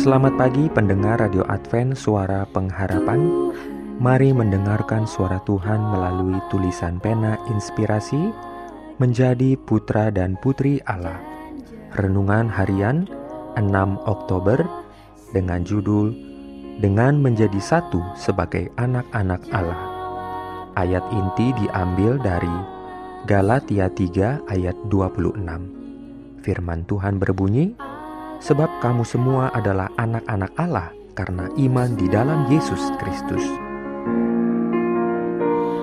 Selamat pagi pendengar Radio Advent Suara Pengharapan. Mari mendengarkan suara Tuhan melalui tulisan pena inspirasi Menjadi putra dan putri Allah. Renungan harian 6 Oktober Dengan judul Dengan menjadi satu sebagai anak-anak Allah. Ayat inti diambil dari Galatia 3 ayat 26 Firman Tuhan berbunyi, sebab kamu semua adalah anak-anak Allah karena iman di dalam Yesus Kristus.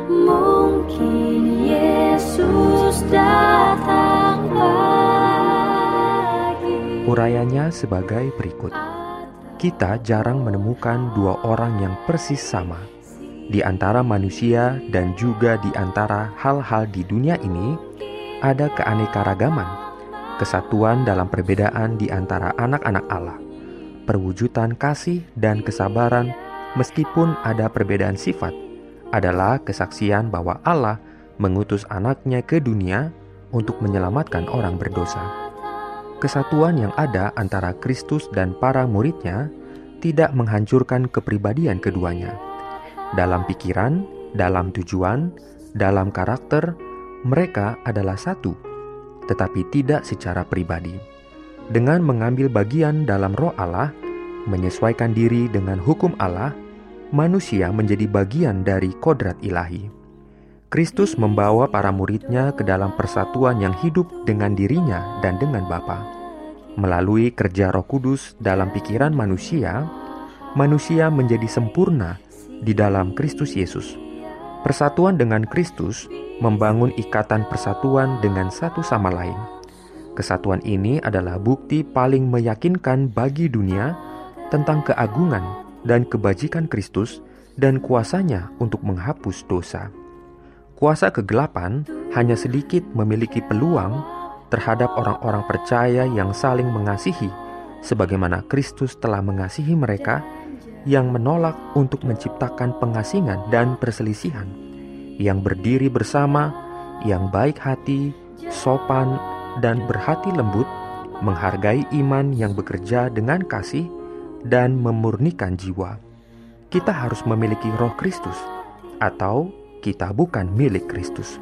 Mungkin Yesus datang pagi Urayanya sebagai berikut. Kita jarang menemukan dua orang yang persis sama. Di antara manusia dan juga di antara hal-hal di dunia ini, ada keanekaragaman, kesatuan dalam perbedaan di antara anak-anak Allah, perwujudan kasih dan kesabaran meskipun ada perbedaan sifat, adalah kesaksian bahwa Allah mengutus anaknya ke dunia untuk menyelamatkan orang berdosa. Kesatuan yang ada antara Kristus dan para muridnya tidak menghancurkan kepribadian keduanya. Dalam pikiran, dalam tujuan, dalam karakter, mereka adalah satu, tetapi tidak secara pribadi. Dengan mengambil bagian dalam roh Allah, menyesuaikan diri dengan hukum Allah, manusia menjadi bagian dari kodrat ilahi. Kristus membawa para muridnya ke dalam persatuan yang hidup dengan dirinya dan dengan Bapa. Melalui kerja Roh Kudus dalam pikiran manusia, manusia menjadi sempurna di dalam Kristus Yesus. Persatuan dengan Kristus membangun ikatan persatuan dengan satu sama lain. Kesatuan ini adalah bukti paling meyakinkan bagi dunia tentang keagungan dan kebajikan Kristus dan kuasanya untuk menghapus dosa. Kuasa kegelapan hanya sedikit memiliki peluang terhadap orang-orang percaya yang saling mengasihi, sebagaimana Kristus telah mengasihi mereka yang menolak untuk menciptakan pengasingan dan perselisihan, yang berdiri bersama, yang baik hati, sopan, dan berhati lembut, menghargai iman yang bekerja dengan kasih, dan memurnikan jiwa. Kita harus memiliki roh Kristus, atau kita bukan milik Kristus.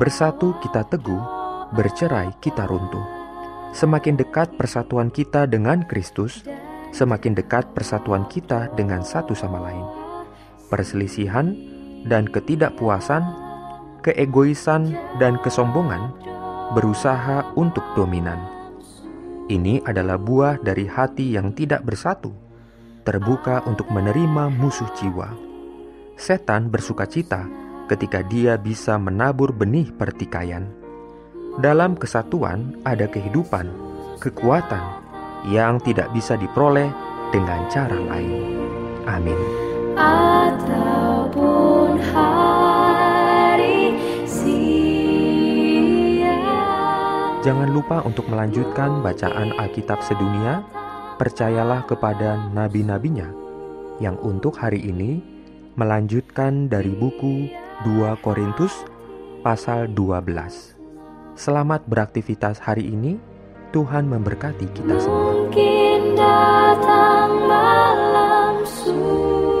Bersatu kita teguh, bercerai kita runtuh. Semakin dekat persatuan kita dengan Kristus, semakin dekat persatuan kita dengan satu sama lain. Perselisihan dan ketidakpuasan, keegoisan dan kesombongan berusaha untuk dominan. Ini adalah buah dari hati yang tidak bersatu, terbuka untuk menerima musuh jiwa. Setan bersuka cita ketika dia bisa menabur benih pertikaian. Dalam kesatuan ada kehidupan, kekuatan, yang tidak bisa diperoleh dengan cara lain. Amin. Ataupun hari siang Jangan lupa untuk melanjutkan bacaan Alkitab sedunia. Percayalah kepada nabi-nabinya yang untuk hari ini melanjutkan dari buku 2 Korintus pasal 12. Selamat beraktivitas hari ini. Tuhan memberkati kita semua. Mungkin datang malam sunyi